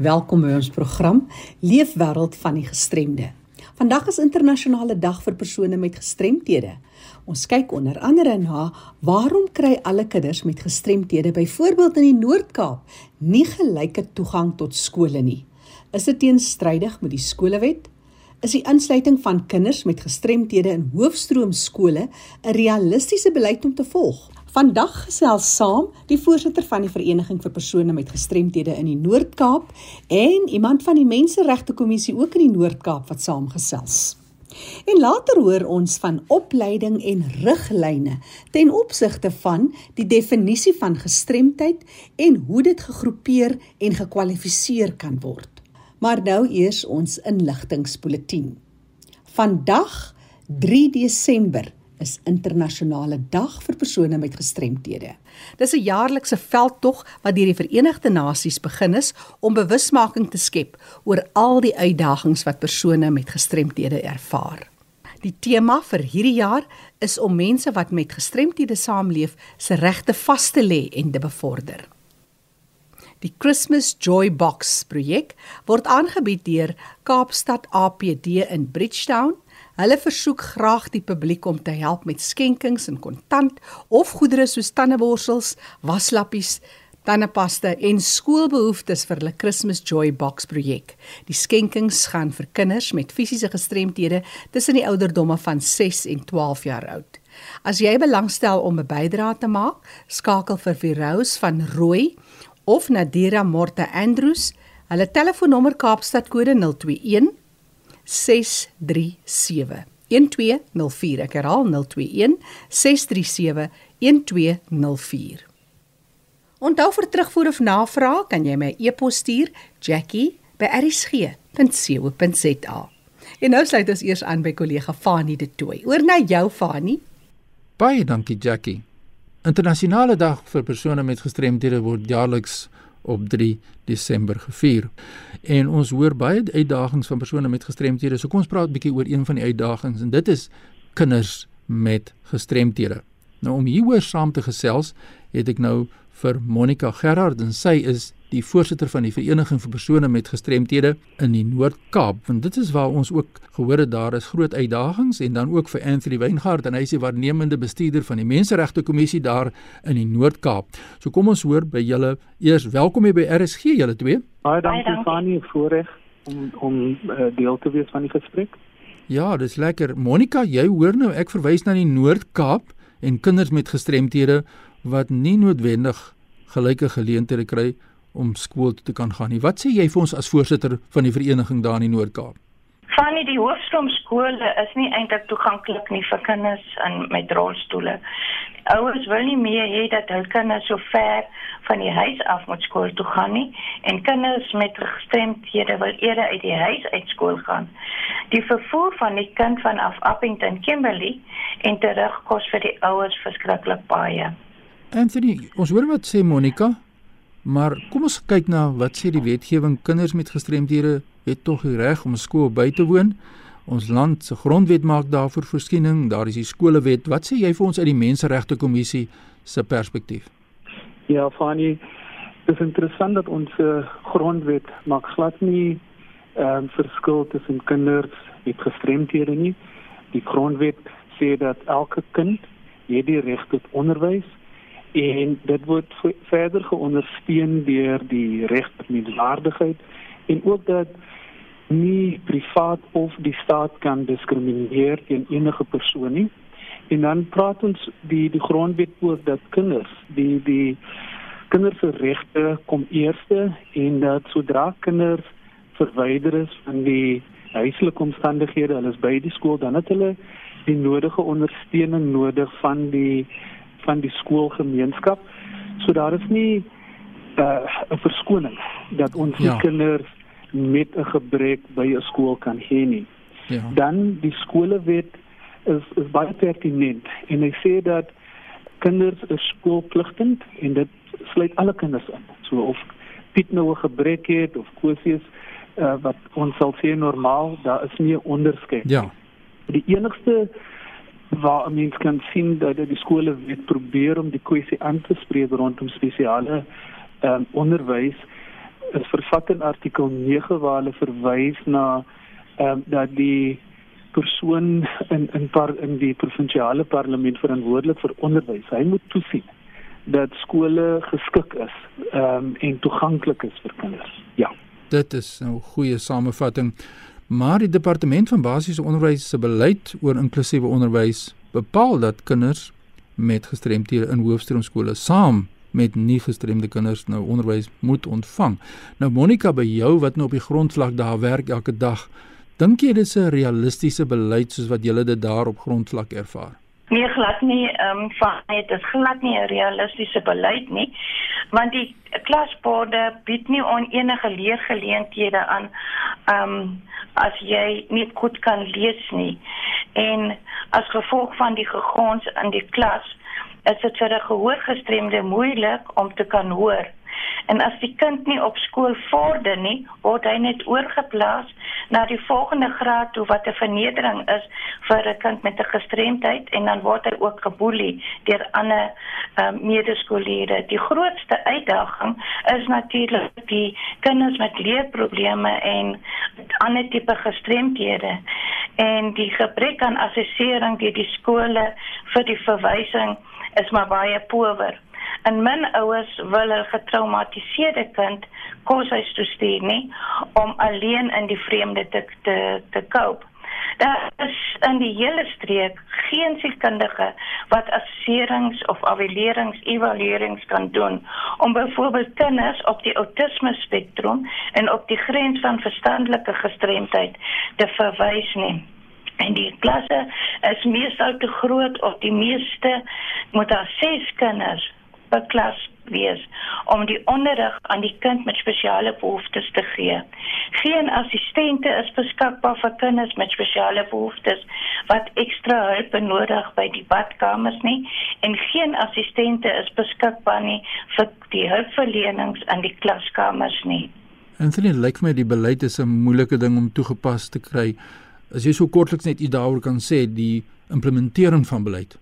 Welkom by ons program Leefwêreld van die gestremde. Vandag is internasionale dag vir persone met gestremthede. Ons kyk onder andere na waarom kry alle kinders met gestremthede byvoorbeeld in die Noord-Kaap nie gelyke toegang tot skole nie? Is dit teenstrydig met die skolewet? Is die insluiting van kinders met gestremthede in hoofstroomskole 'n realistiese beleid om te volg? Vandag gesels saam die voorsitter van die Vereniging vir persone met gestremthede in die Noord-Kaap en iemand van die Menseregte Kommissie ook in die Noord-Kaap wat saamgesels. En later hoor ons van opleiding en riglyne ten opsigte van die definisie van gestremdheid en hoe dit gegroepeer en gekwalifiseer kan word. Maar nou eers ons inligtingspoletin. Vandag 3 Desember is internasionale dag vir persone met gestremthede. Dis 'n jaarlikse veldtog wat deur die Verenigde Nasies begin is om bewusmaking te skep oor al die uitdagings wat persone met gestremthede ervaar. Die tema vir hierdie jaar is om mense wat met gestremthede saamleef se regte vas te lê en te bevorder. Die Christmas Joy Box projek word aangebied deur Kaapstad APD in Bridgetown Hulle versoek graag die publiek om te help met skenkings in kontant of goedere soos tandeborsels, waslappies, tandepasta en skoolbehoeftes vir hulle Christmas Joy Box projek. Die skenkings gaan vir kinders met fisiese gestremthede tussen die ouderdomme van 6 en 12 jaar oud. As jy belangstel om 'n bydrae te maak, skakel vir Virous van Rooi of Nadira Morte Andrews. Hulle telefoonnommer Kaapstad kode 021 637 1204 ek herhaal 021 637 1204 Onthou vir terugvoer of navraag kan jy my e-pos stuur jackie@rsg.co.za En nou sluit ons eers aan by kollega Fanie de Tooy. Oor na jou Fanie. Baie dankie Jackie. Internasionale dag vir persone met gestremdhede word jaarliks op 3 Desember gevier. En ons hoor baie uitdagings van persone met gestremthede. So kom ons praat 'n bietjie oor een van die uitdagings en dit is kinders met gestremthede. Nou om hieroor saam te gesels, het ek nou vir Monica Gerard en sy is die voorsitter van die vereniging vir persone met gestremthede in die Noord-Kaap want dit is waar ons ook gehoor het daar is groot uitdagings en dan ook vir Anthony Weingard en hy is die waarnemende bestuurder van die Menseregte Kommissie daar in die Noord-Kaap. So kom ons hoor by julle eers welkom hier by RSG julle twee. Baie dankie Fanie voorreg om om uh, deel te wees van die gesprek. Ja, dis lekker. Monica, jy hoor nou ek verwys na die Noord-Kaap en kinders met gestremthede wat nie noodwendig gelyke geleenthede kry om skool toe te kan gaan nie. Wat sê jy vir ons as voorsitter van die vereniging daar in die Noord-Kaap? Van die hoofstroomskole is nie eintlik toeganklik nie vir kinders in met rolstoele. Ouers wil nie meer hê dat hul kinders so ver van die huis af moet skool toe gaan nie en kinders met gestremthede wil eerder uit die huis uit skool gaan. Die vervoer van die kind vanaf Appington Kimberley en terug kos vir die ouers verskriklik baie. Anthony, ons hoor wat sê Monica, Maar kom ons kyk na wat sê die wetgewing kinders met gestremdhede het tog die reg om skool by te woon. Ons land se grondwet maak daarvoor voorsiening. Daar is die skolewet. Wat sê jy vir ons uit die Menseregte Kommissie se perspektief? Ja, Fani, dit is interessant dat ons grondwet maak glad nie ehm um, verskil tussen kinders met gestremdhede nie. Die grondwet sê dat elke kind het die reg tot onderwys en dit word verder geondersteun deur die reg tot menswaardigheid en ook dat nie privaat of die staat kan diskrimineer teen enige persoon nie. En dan praat ons die die grondwet oor dat kinders die die kinders se regte kom eerste en dat sodra kinders verwyder is van die huislike omstandighede hulle is by die skool dan het hulle die nodige ondersteuning nodig van die van die skoolgemeenskap. So daar is nie uh, 'n uh, verskoning dat ons ja. kinders met 'n gebrek by 'n skool kan hê nie. Ja. Dan die skolewet is is baie pertinent en hy sê dat kinders is skoolpligtend en dit sluit alle kinders in. So of Piet nou 'n gebrek het of Kosius uh, wat ons sal sê normaal, daar is nie 'n onderskeid. Ja. Die enigste waar 'n mens kan sien dat die skole probeer om die kwessie aan te spreek rondom spesiale um, onderwys is vervat in artikel 9 waar hulle verwys na um, dat die persoon in in par in die provinsiale parlement verantwoordelik vir onderwys. Hy moet toesien dat skole geskik is um, en toeganklik is vir kinders. Ja. Dit is 'n goeie samevatting. Maar die departement van basiese onderwys se beleid oor inklusiewe onderwys bepaal dat kinders met gestremthede in hoofstroomskole saam met nie gestremde kinders nou onderwys moet ontvang. Nou Monica by jou wat nou op die grondslag daar werk elke dag, dink jy dis 'n realistiese beleid soos wat julle dit daar op grondvlak ervaar? Nee, glad nie, ehm um, van dit is glad nie 'n realistiese beleid nie, want die klasborde bied nie on enige leergeleenthede aan ehm um, as jy nie goed kan lees nie. En as gevolg van die gegons in die klas is dit vir 'n gehoorgestremde moeilik om te kan hoor. En as die kind nie op skool vorder nie, word hy net oorgeplaas na die volgende graad toe wat 'n vernedering is vir 'n kind met 'n gestremdheid en dan word hy ook geboelie deur ander um, medeskoliere. Die grootste uitdaging is natuurlik die kinders met leerprobleme en ander tipe gestremdhede en die gebrek aan assessering deur die skole vir die verwysing is maar baie power. En min ouers wil 'n getraumatiseerde kind koshuis toe stuur nie om alleen in die vreemde te te, te koop. Daar is in die hele streek geen sielkundige wat assesserings of evaluerings evaluerings kan doen om byvoorbeeld kinders op die autisme spektrum en op die grens van verstandelike gestremdheid te verwys nie en die klasse is meestal te groot of die meeste moet daar ses kinders per klas wees om die onderrig aan die kind met spesiale behoeftes te gee. Geen assistente is beskikbaar vir kinders met spesiale behoeftes wat ekstra hulp benodig by die badkamers nie en geen assistente is beskikbaar nie vir die hulpverlenings aan die klaskamers nie. Anthony, lyk my die beleid is 'n moeilike ding om toegepas te kry. As jy so kortliks net iets daaroor kan sê, die implementering van beleid.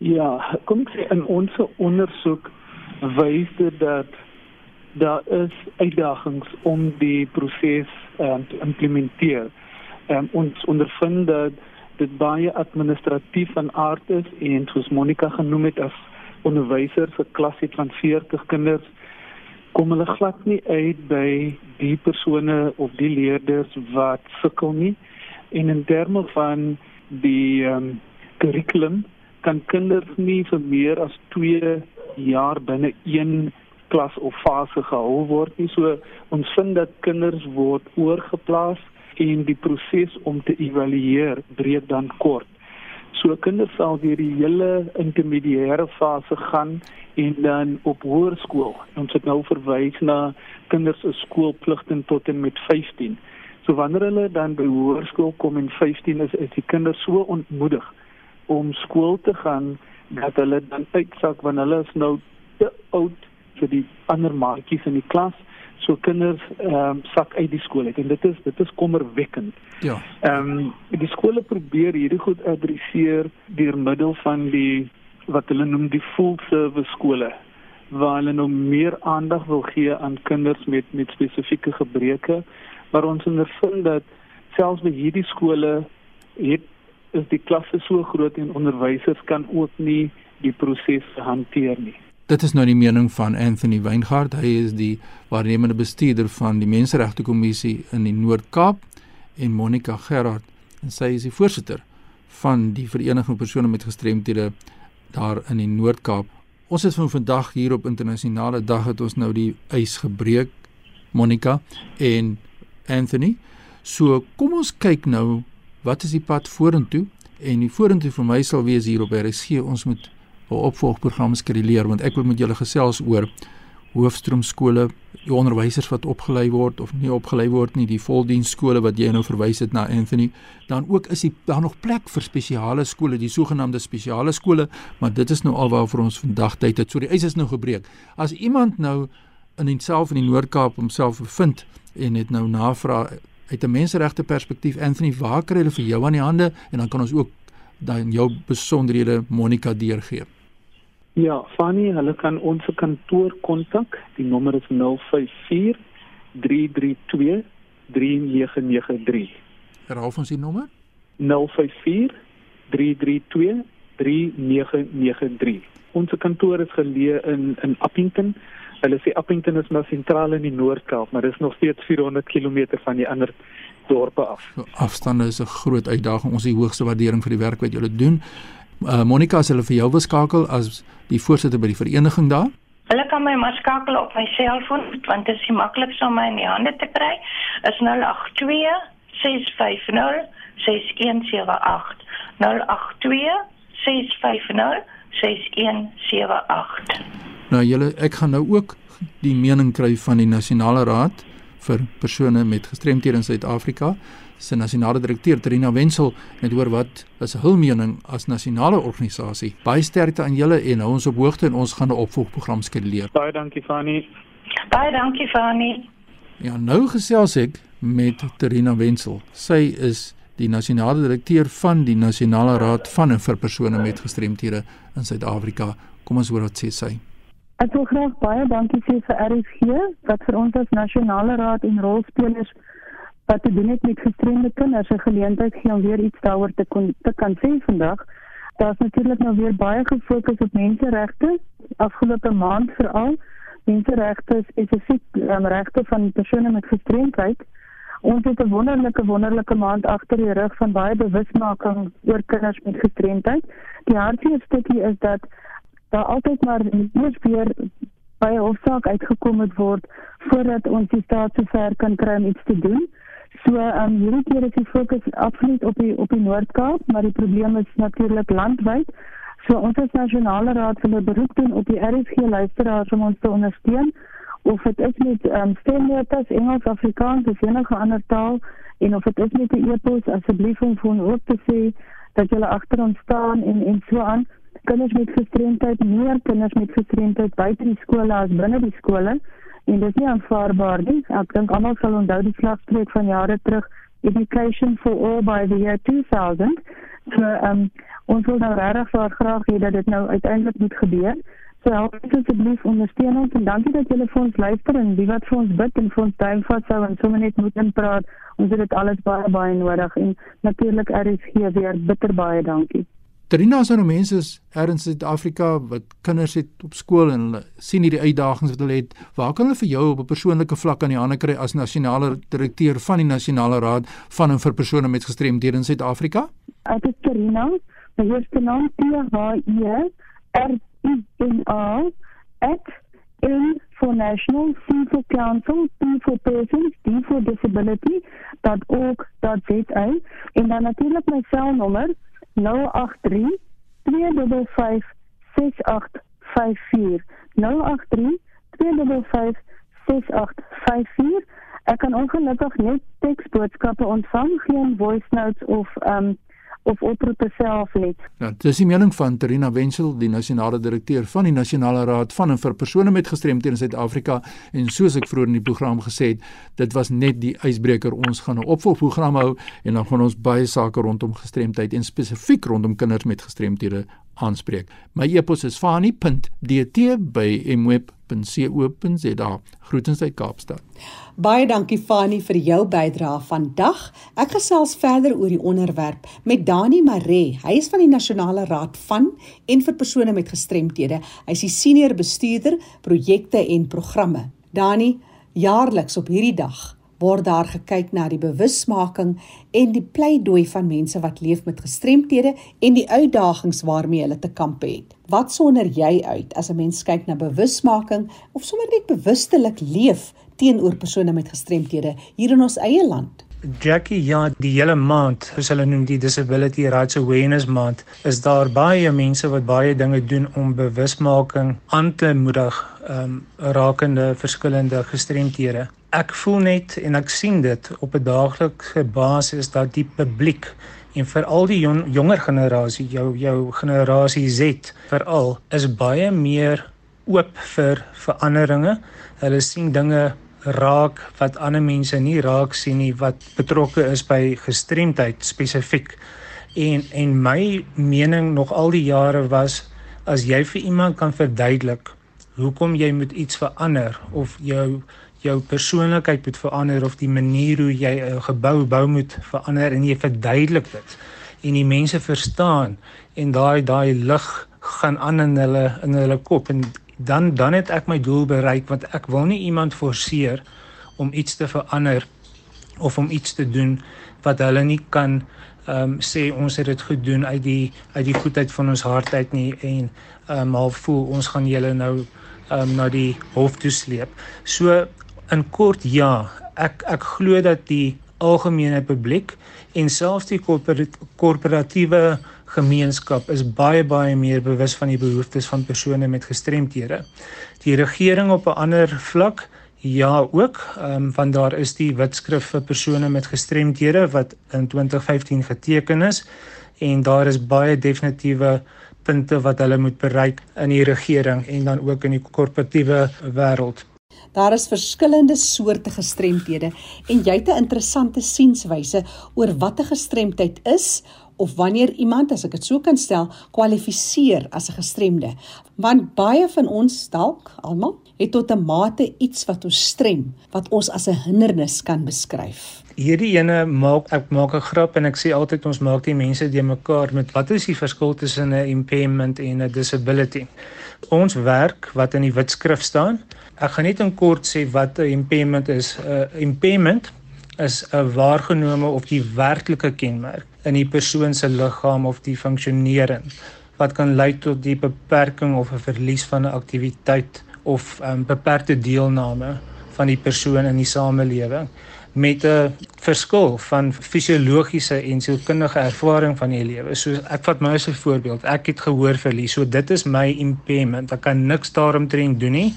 Ja, kom ek sê in ons ondersoek wys dit dat daar is uitdagings om die proses um, te implementeer. Um, ons ondervind dat dit baie administratief van aard is en soos Monica genoem het as onderwyser vir klasse van 40 kinders kom hulle glad nie uit by die persone of die leerders wat sukkel nie en in terme van die um, curriculum kan kinders nie vir meer as 2 jaar binne een klas of fase gehou word nie. So ons vind dat kinders word oorgeplaas en die proses om te evalueer breek dan kort. So kinders sal deur die hele intermediêre fase gaan en dan op hoërskool. Ons het nou verwys na kinders se skoolpligte tot en met 15 So wanneer hulle dan by hoërskool kom en 15 is, is die kinders so ontmoedig om skool te gaan dat hulle dan uitsak wanneer hulle is nou te oud vir die ander maatjies in die klas. So kinders ehm um, sak uit die skool uit en dit is dit is kommerwekkend. Ja. Ehm um, die skole probeer hierdie goed adresseer deur middel van die wat hulle noem die full service skole waar hulle nou meer aandag wil gee aan kinders met met spesifieke gebreke maar ons ondervind dat selfs by hierdie skole het is die klasse so groot en onderwysers kan ook nie die proses hanteer nie. Dit is nou die mening van Anthony Weingart. Hy is die waarnemende bestuurder van die Menseregte Kommissie in die Noord-Kaap en Monica Gerard en sy is die voorsitter van die Vereniging persone met gestremthede daar in die Noord-Kaap. Ons het van vandag hier op internasionale dag het ons nou die ys gebreek Monica en Anthony. So kom ons kyk nou wat is die pad vorentoe en die vorentoe vir my sal wees hier op RSG ons moet 'n opvolgprogram skeduleer want ek wil met julle gesels oor hoofstroomskole, die onderwysers wat opgelei word of nie opgelei word nie, die voldiensskole wat jy nou verwys het na Anthony. Dan ook is die, daar nog plek vir spesiale skole, die sogenaamde spesiale skole, maar dit is nou alwaar vir ons vandag tyd het. So die ys is nou gebreek. As iemand nou in homself in die Noord-Kaap homself bevind en het nou navraag uit 'n menseregte perspektief Anthony waar kry hulle vir jou aan die hande en dan kan ons ook dan jou besonderhede Monica deurgee. Ja, Fanny, hulle kan ons kantoor kontak. Die nommer is 054 332 3993. Herhaal ons die nommer? 054 332 3993. Ons kantoor is geleë in in Appington. Hulle sê Appington is maar sentraal in die Noord-Kaap, maar dit is nog steeds 400 km van die ander dorpe af. So, afstande is 'n groot uitdaging. Ons het die hoogste waardering vir die werk wat julle doen. Uh, Monica, as hulle vir jou wil skakel as die voorsitter by die vereniging daar? Hulle kan my maar skakel op my selfoon want dit is die maklikste om my in die hande te kry. Is 082 650 6178. 082 650 6178. Nou julle ek gaan nou ook die mening kry van die Nasionale Raad vir persone met gestremthede in Suid-Afrika se nasionale direkteur Trina Wenzel net hoor wat is hul mening as nasionale organisasie. Baie sterkte aan julle en hou ons op hoogte en ons gaan 'n opvolgprogram skeduleer. Baie dankie Fanny. Baie dankie Fanny. Ja, nou gesels ek met Trina Wenzel. Sy is die nasionale direkteur van die Nasionale Raad van en vir persone met gestremthede in Suid-Afrika. Kom ons hoor wat sê sy. Ek wil graag baie dankie sê vir RSG wat vir ons as nasionale raad en rolspelers wat te doen het met gestremde kinders 'n geleentheid gee om weer iets daaroor te kon te kan sê vandag. Daar's natuurlik nou weer baie gefokus op menseregte afgelope maand veral menseregte spesifiek um, regte van persone met gestremdheid. Ons het 'n wonderlike wonderlike maand agter die rug van baie bewusmaking oor kinders met gestremdheid. Die hartseer stukkie is dat daar altyd maar eers weer by 'n hofsaak uitgekom het word voordat ons die staat so ver kan kry om iets te doen. So um, hierdie keer is die fokus absoluut op die op die Noord-Kaap, maar die probleem is natuurlik landwyd. So ons as nasionale raad wil 'n beroep doen op die RSG luisteraars om ons te ondersteun of dit is met um, stemnotas Engels, Afrikaans of enige ander taal en of dit is met 'n e-pos asseblief om vir ons te sê dat jy agter ons staan en en so aan kinders met gestremdheid meer kinders met gestremdheid buite die skole as binne die skole en dit is nie aanvaarbaar nie. Ek dink almal sal onthou die slagspreuk van jare terug education for all by the year 2000. So ehm um, ons wil nou regtig graag hê dat dit nou uiteindelik moet gebeur. So help asseblief ondersteun ons en dankie dat julle vir ons luister en wie wat vir ons bid en vir ons duim vashou en sommer net moet inpraat. Ons het dit alles baie baie nodig en natuurlik RSG weer bitter baie dankie. Trina se nou mense is in Suid-Afrika wat kinders het op skool en hulle sien hierdie uitdagings wat hulle het. Waar kan hulle vir jou op 'n persoonlike vlak aan die hande kry as nasionale direkteur van die Nasionale Raad van en vir persone met gestremdhede in Suid-Afrika? Ek is Trina. My eerste naam is H I R I N A at in for national for council for persons for disability dat ook dat dit uit en dan natuurlik my selnommer 082 083 255 6854 083 255 6854 Ek kan ongelukkig net teksboodskappe ontvang, geen voice notes of ehm um, of oproepe self net. Ja, dis die mening van Terina Wenzel, die nasionale direkteur van die Nasionale Raad van en vir persone met gestremthede in Suid-Afrika en soos ek vroeër in die program gesê het, dit was net die ysbreker. Ons gaan 'n opvolgprogram hou en dan gaan ons baie sake rondom gestremdheid en spesifiek rondom kinders met gestremthede aanspreek. My e-pos is fani.dt@mweb.co.za. Groetens uit Kaapstad. Baie dankie Fani vir jou bydrae vandag. Ek gesels verder oor die onderwerp met Dani Maree. Hy is van die Nasionale Raad van en vir persone met gestremthede. Hy is die senior bestuurder projekte en programme. Dani, jaarliks op hierdie dag word daar gekyk na die bewusmaking en die pleidooi van mense wat leef met gestremthede en die uitdagings waarmee hulle te kamp het. Wat sonder jy uit as 'n mens kyk na bewusmaking of sommer net bewustelik leef teenoor persone met gestremthede hier in ons eie land? Jackie, ja, die hele maand, soos hulle noem die Disability Rights Awareness Month, is daar baie mense wat baie dinge doen om bewusmaking aan te moedig, um, rakende verskillende gestremthede ek voel net en ek sien dit op 'n daaglikse basis dat die publiek en veral die jong, jonger generasie jou jou generasie Z veral is baie meer oop vir veranderinge. Hulle sien dinge raak wat ander mense nie raak sien nie wat betrokke is by gestremdheid spesifiek. En en my mening nog al die jare was as jy vir iemand kan verduidelik hoekom jy moet iets verander of jou jou persoonlikheid moet verander of die manier hoe jy 'n gebou bou moet verander en jy verduidelik dit en die mense verstaan en daai daai lig gaan aan in hulle in hulle kop en dan dan het ek my doel bereik want ek wil nie iemand forceer om iets te verander of om iets te doen wat hulle nie kan ehm um, sê ons het dit gedoen uit die uit die goedheid van ons hart uit nie en ehm um, half voel ons gaan julle nou ehm um, na die hof toe sleep. So in kort ja, ek ek glo dat die algemene publiek en selfs die korporatiewe gemeenskap is baie baie meer bewus van die behoeftes van persone met gestremthede. Die regering op 'n ander vlak ja ook, ehm um, want daar is die wetskrif vir persone met gestremthede wat in 2015 geteken is en daar is baie definitiewe punte wat hulle moet bereik in die regering en dan ook in die korporatiewe wêreld. Daar is verskillende soorte gestremthede en jy het 'n interessante sienswyse oor wat 'n gestremdheid is of wanneer iemand, as ek dit so kan stel, kwalifiseer as 'n gestremde. Want baie van ons dalk almal het tot 'n mate iets wat ons strem, wat ons as 'n hindernis kan beskryf. Hierdie ene maak ek maak 'n grap en ek sê altyd ons maak die mense die mekaar met wat is die verskil tussen 'n impairment en 'n disability? Ons werk wat in die wetskrif staan. Ek gaan net in kort sê wat 'n impairment is. 'n Impairment is 'n waargenome of die werklike kenmerk in die persoon se liggaam of die funksionering wat kan lei tot die beperking of 'n verlies van 'n aktiwiteit of um, beperkte deelname van die persoon in die samelewing met 'n verskil van fisiologiese en sielkundige ervaring van die lewe. So ek vat my as 'n voorbeeld. Ek het gehoor verlies. So dit is my impairment. Ek kan niks daaromtrent doen nie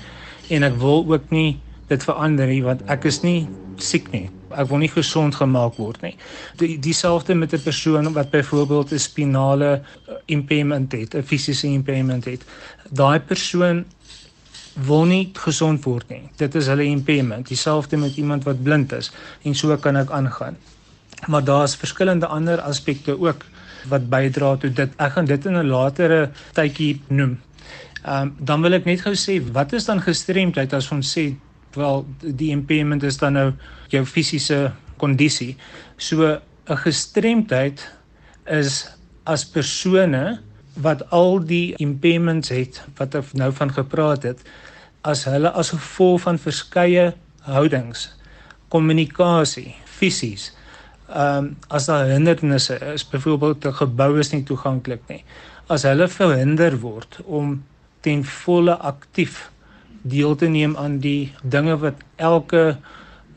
en ek wil ook nie dit verander nie want ek is nie siek nie. Ek wil nie gesond gemaak word nie. Die dieselfde met 'n persoon wat byvoorbeeld 'n spinale uh, impairment het, 'n fisiese impairment het. Daai persoon wil nie gesond word nie. Dit is hulle impairment. Dieselfde met iemand wat blind is en so kan ek aangaan. Maar daar's verskillende ander aspekte ook wat bydra tot dit. Ek gaan dit in 'n latere tydjie noem. Ehm um, dan wil ek net gou sê wat is dan gestremdheid as ons sê wel die impairment is dan nou jou fisiese kondisie. So 'n gestremdheid is as persone wat al die impairments het wat ek nou van gepraat het as hulle as gevolg van verskeie houdings kommunikasie fisies ehm um, as daar hindernisse is byvoorbeeld 'n gebou is nie toeganklik nie as hulle verhinder word om ten volle aktief deel te neem aan die dinge wat elke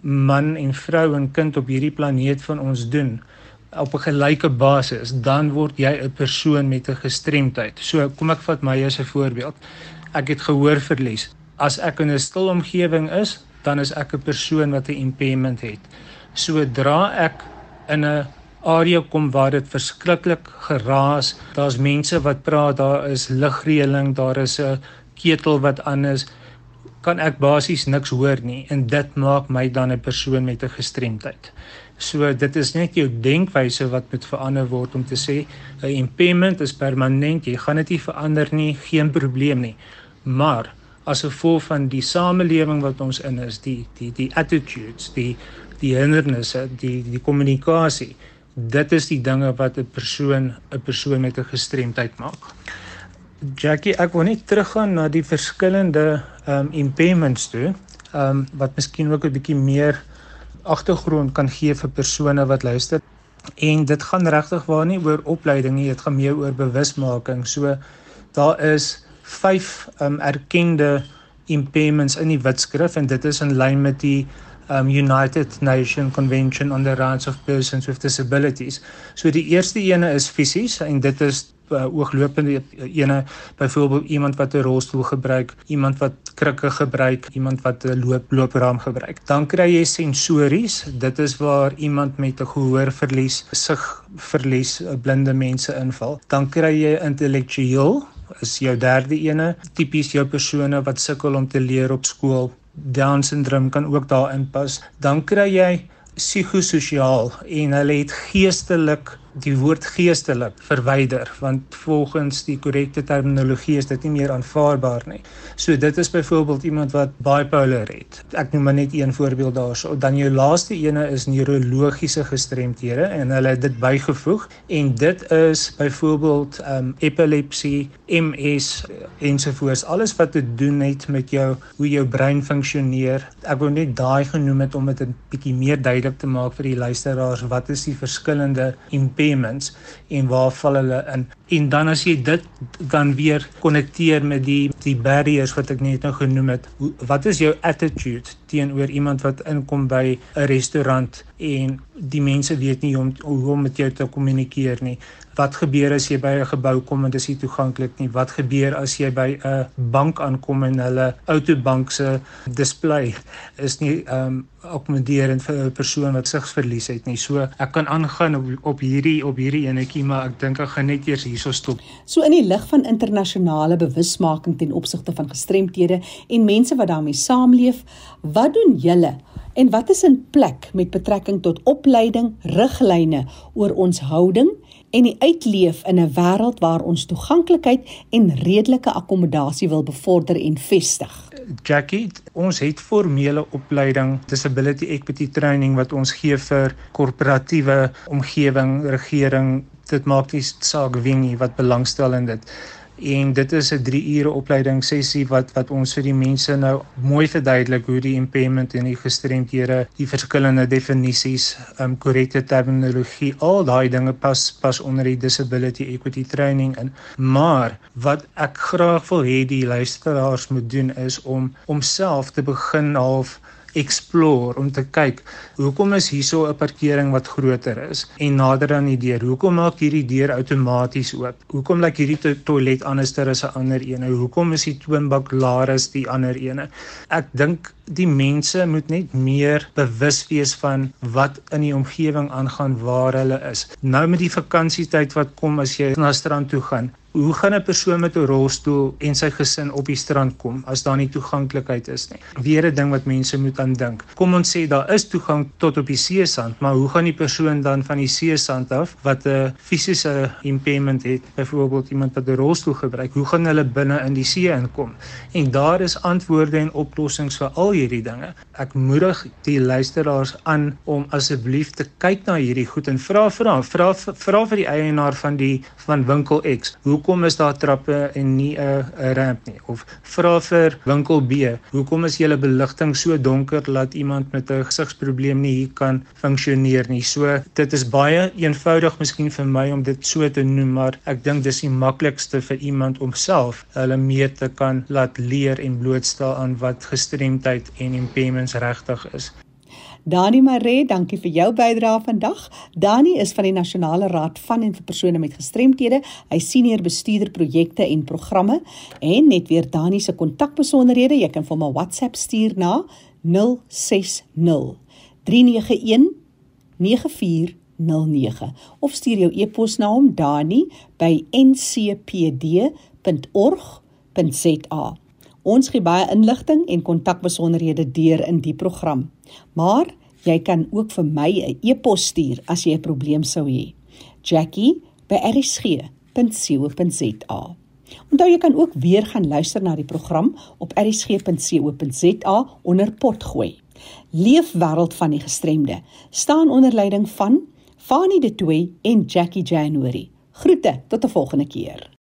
man en vrou en kind op hierdie planeet van ons doen op 'n gelyke basis, dan word jy 'n persoon met 'n gestremdheid. So kom ek vat my as 'n voorbeeld. Ek het gehoor verlies. As ek in 'n stil omgewing is, dan is ek 'n persoon wat 'n impairment het. Sodra ek in 'n area kom waar dit verskriklik geraas, daar's mense wat praat, daar is ligreëling, daar is 'n ketel wat aan is, kan ek basies niks hoor nie en dit maak my dan 'n persoon met 'n gestremdheid. So dit is net jou denkwyse wat moet verander word om te sê 'n impairment is permanent, jy gaan dit nie verander nie, geen probleem nie. Maar as gevolg van die samelewing wat ons in is, die die die attitudes, die die hindernisse, die die kommunikasie, dit is die dinge wat 'n persoon 'n persoon met 'n gestremdheid maak. Jackie, ek wil net teruggaan na die verskillende um impairments toe, um wat miskien ook 'n bietjie meer agtergrond kan gee vir persone wat luister. En dit gaan regtig waar nie oor opleiding nie, dit gaan meer oor bewusmaking. So daar is 5 um erkende impairments in die wetskrif en dit is in lyn met die um United Nations Convention on the Rights of Persons with Disabilities. So die eerste ene is fisies en dit is uh, ooglopende ene byvoorbeeld iemand wat 'n rolstoel gebruik, iemand wat krikke gebruik, iemand wat 'n loop loopraam gebruik. Dan kry jy sensories, dit is waar iemand met 'n gehoorverlies, sigverlies, blinde mense inval. Dan kry jy intellektueel is jou derde ene, tipies jou persone wat sukkel om te leer op skool. Down syndroom kan ook daarin pas. Dan kry jy psigososiaal en hulle het geestelik die woord geestelik verwyder want volgens die korrekte terminologie is dit nie meer aanvaarbaar nie. So dit is byvoorbeeld iemand wat bipolar het. Ek noem maar net een voorbeeld daarso. Dan jou laaste ene is neurologiese gestremthede en hulle het dit bygevoeg en dit is byvoorbeeld um epilepsie, MS ensovoorts. Alles wat te doen het met jou hoe jou brein funksioneer. Ek wou net daai genoem het om dit 'n bietjie meer duidelik te maak vir die luisteraars wat is die verskillende impairments en waar val hulle in. En dan as jy dit dan weer konnekteer met die die barriers wat ek net nou genoem het. Wat is jou attitude teenoor iemand wat inkom by 'n restaurant en die mense weet nie hoe om hoe om met jou te kommunikeer nie. Wat gebeur as jy by 'n gebou kom en dit is nie toeganklik nie? Wat gebeur as jy by 'n bank aankom en hulle outobank se display is nie ehm um, akkommoderend vir 'n persoon wat sigsverlies het nie. So ek kan aangaan op op hierdie op hierdie enetjie, maar ek dink ek gaan net eers hierso stop. So in die lig van internasionale bewusmaking ten opsigte van gestremthede en mense wat daarmee saamleef, wat doen julle en wat is in plek met betrekking tot opleiding, riglyne oor ons houding en die uitleef in 'n wêreld waar ons toeganklikheid en redelike akkommodasie wil bevorder en vestig. Jackie, ons het formele opleiding disability equity training wat ons gee vir korporatiewe omgewing, regering, dit maak nie saak wie nie wat belangstel in dit en dit is 'n 3 ure opleiding sessie wat wat ons vir die mense nou mooi verduidelik hoe die impairment en die gestremdhede, die verskillende definisies, um korrekte terminologie, al daai dinge pas pas onder die disability equity training in. Maar wat ek graag wil hê die luisteraars moet doen is om homself te begin half explore om te kyk hoekom is hierso 'n parkering wat groter is en nader aan die deur. Hoekom maak hierdie deur outomaties oop? Hoekom lyk hierdie to toilet anderster as 'n ander een? Hoekom is die toonbank laer as die ander ene? Ek dink die mense moet net meer bewus wees van wat in die omgewing aangaan waar hulle is. Nou met die vakansietyd wat kom as jy na strand toe gaan, Hoe gaan 'n persoon met 'n rolstoel en sy gesin op die strand kom as daar nie toeganklikheid is nie? Weer 'n ding wat mense moet aan dink. Kom ons sê daar is toegang tot op die seesand, maar hoe gaan die persoon dan van die seesand af wat 'n fisiese impairment het, byvoorbeeld iemand wat 'n rolstoel gebruik, hoe gaan hulle binne in die see inkom? En daar is antwoorde en oplossings vir al hierdie dinge. Ek moedig die luisteraars aan om asseblief te kyk na hierdie goed en vra vra vra vra vir die eienaar van die van winkel X. Hoe hoekom is daar trappe en nie 'n ramp nie? Of vra vir winkel B hoekom is julle beligting so donker dat iemand met 'n gesigsprobleem nie hier kan funksioneer nie? So dit is baie eenvoudig miskien vir my om dit so te noem maar ek dink dis die maklikste vir iemand om self hulle mee te kan laat leer en blootstel aan wat gestremdheid en impairments regtig is Dani Maree, dankie vir jou bydrae vandag. Dani is van die Nasionale Raad van en vir persone met gestremthede. Hy senior bestuurder projekte en programme en net weer Dani se kontakbesonderhede. Jy kan vir 'n WhatsApp stuur na 060 391 9409 of stuur jou e-pos na hom dani@ncpd.org.za. Ons gee baie inligting en kontakbesonderhede deur in die program. Maar jy kan ook vir my 'n e-pos stuur as jy 'n probleem sou hê. Jackie@rsg.co.za. Onthou jy kan ook weer gaan luister na die program op rsg.co.za onder potgooi. Leefwêreld van die gestremde staan onder leiding van Fanie De Tooy en Jackie January. Groete tot 'n volgende keer.